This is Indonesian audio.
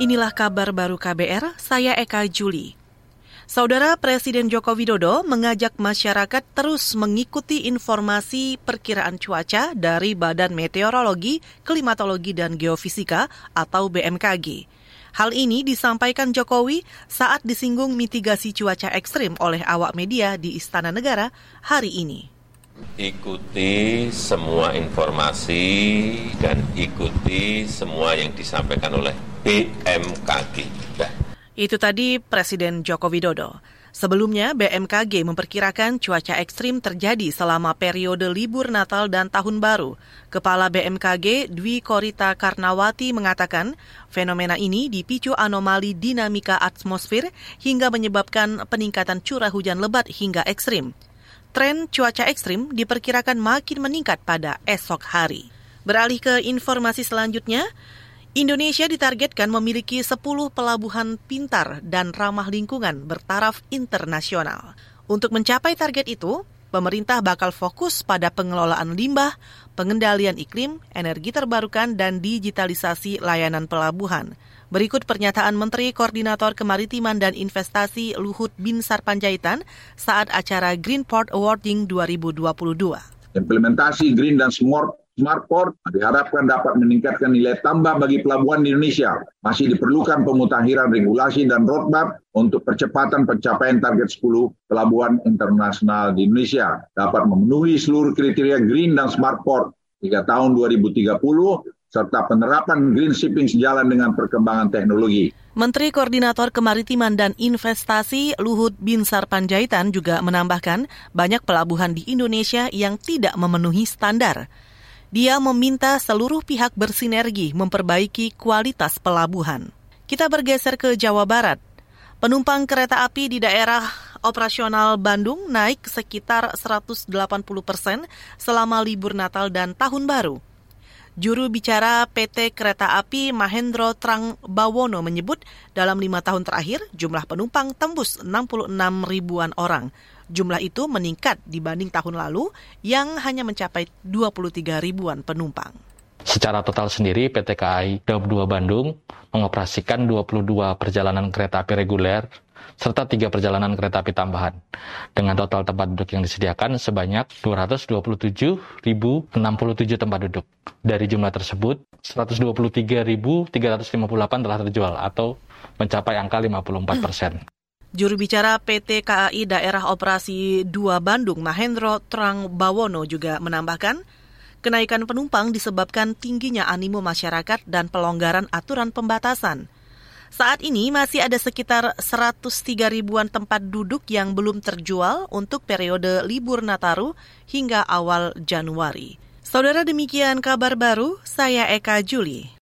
Inilah kabar baru KBR, saya Eka Juli. Saudara Presiden Joko Widodo mengajak masyarakat terus mengikuti informasi perkiraan cuaca dari Badan Meteorologi, Klimatologi, dan Geofisika atau BMKG. Hal ini disampaikan Jokowi saat disinggung mitigasi cuaca ekstrim oleh awak media di Istana Negara hari ini. Ikuti semua informasi dan ikuti semua yang disampaikan oleh BMKG. Itu tadi Presiden Joko Widodo. Sebelumnya, BMKG memperkirakan cuaca ekstrim terjadi selama periode libur Natal dan Tahun Baru. Kepala BMKG Dwi Korita Karnawati mengatakan fenomena ini dipicu anomali dinamika atmosfer hingga menyebabkan peningkatan curah hujan lebat hingga ekstrim. Tren cuaca ekstrim diperkirakan makin meningkat pada esok hari. Beralih ke informasi selanjutnya, Indonesia ditargetkan memiliki 10 pelabuhan pintar dan ramah lingkungan bertaraf internasional. Untuk mencapai target itu, pemerintah bakal fokus pada pengelolaan limbah, pengendalian iklim, energi terbarukan, dan digitalisasi layanan pelabuhan. Berikut pernyataan Menteri Koordinator Kemaritiman dan Investasi Luhut Binsar Panjaitan saat acara Greenport Awarding 2022. Implementasi Green dan Smart Smart Port diharapkan dapat meningkatkan nilai tambah bagi pelabuhan di Indonesia. Masih diperlukan pemutakhiran regulasi dan roadmap untuk percepatan pencapaian target 10 pelabuhan internasional di Indonesia dapat memenuhi seluruh kriteria green dan smart port hingga tahun 2030 serta penerapan green shipping sejalan dengan perkembangan teknologi. Menteri Koordinator Kemaritiman dan Investasi Luhut Binsar Panjaitan juga menambahkan banyak pelabuhan di Indonesia yang tidak memenuhi standar. Dia meminta seluruh pihak bersinergi memperbaiki kualitas pelabuhan. Kita bergeser ke Jawa Barat. Penumpang kereta api di daerah operasional Bandung naik sekitar 180 persen selama libur Natal dan Tahun Baru. Juru bicara PT Kereta Api Mahendro Trang Bawono menyebut dalam lima tahun terakhir jumlah penumpang tembus 66 ribuan orang. Jumlah itu meningkat dibanding tahun lalu yang hanya mencapai 23 ribuan penumpang. Secara total sendiri PT KAI Daup 2 Bandung mengoperasikan 22 perjalanan kereta api reguler serta tiga perjalanan kereta api tambahan dengan total tempat duduk yang disediakan sebanyak 227.067 tempat duduk. Dari jumlah tersebut, 123.358 telah terjual atau mencapai angka 54 persen. Juru bicara PT KAI Daerah Operasi 2 Bandung, Mahendro Trang Bawono juga menambahkan, kenaikan penumpang disebabkan tingginya animo masyarakat dan pelonggaran aturan pembatasan. Saat ini masih ada sekitar 103 ribuan tempat duduk yang belum terjual untuk periode libur Nataru hingga awal Januari. Saudara demikian kabar baru, saya Eka Juli.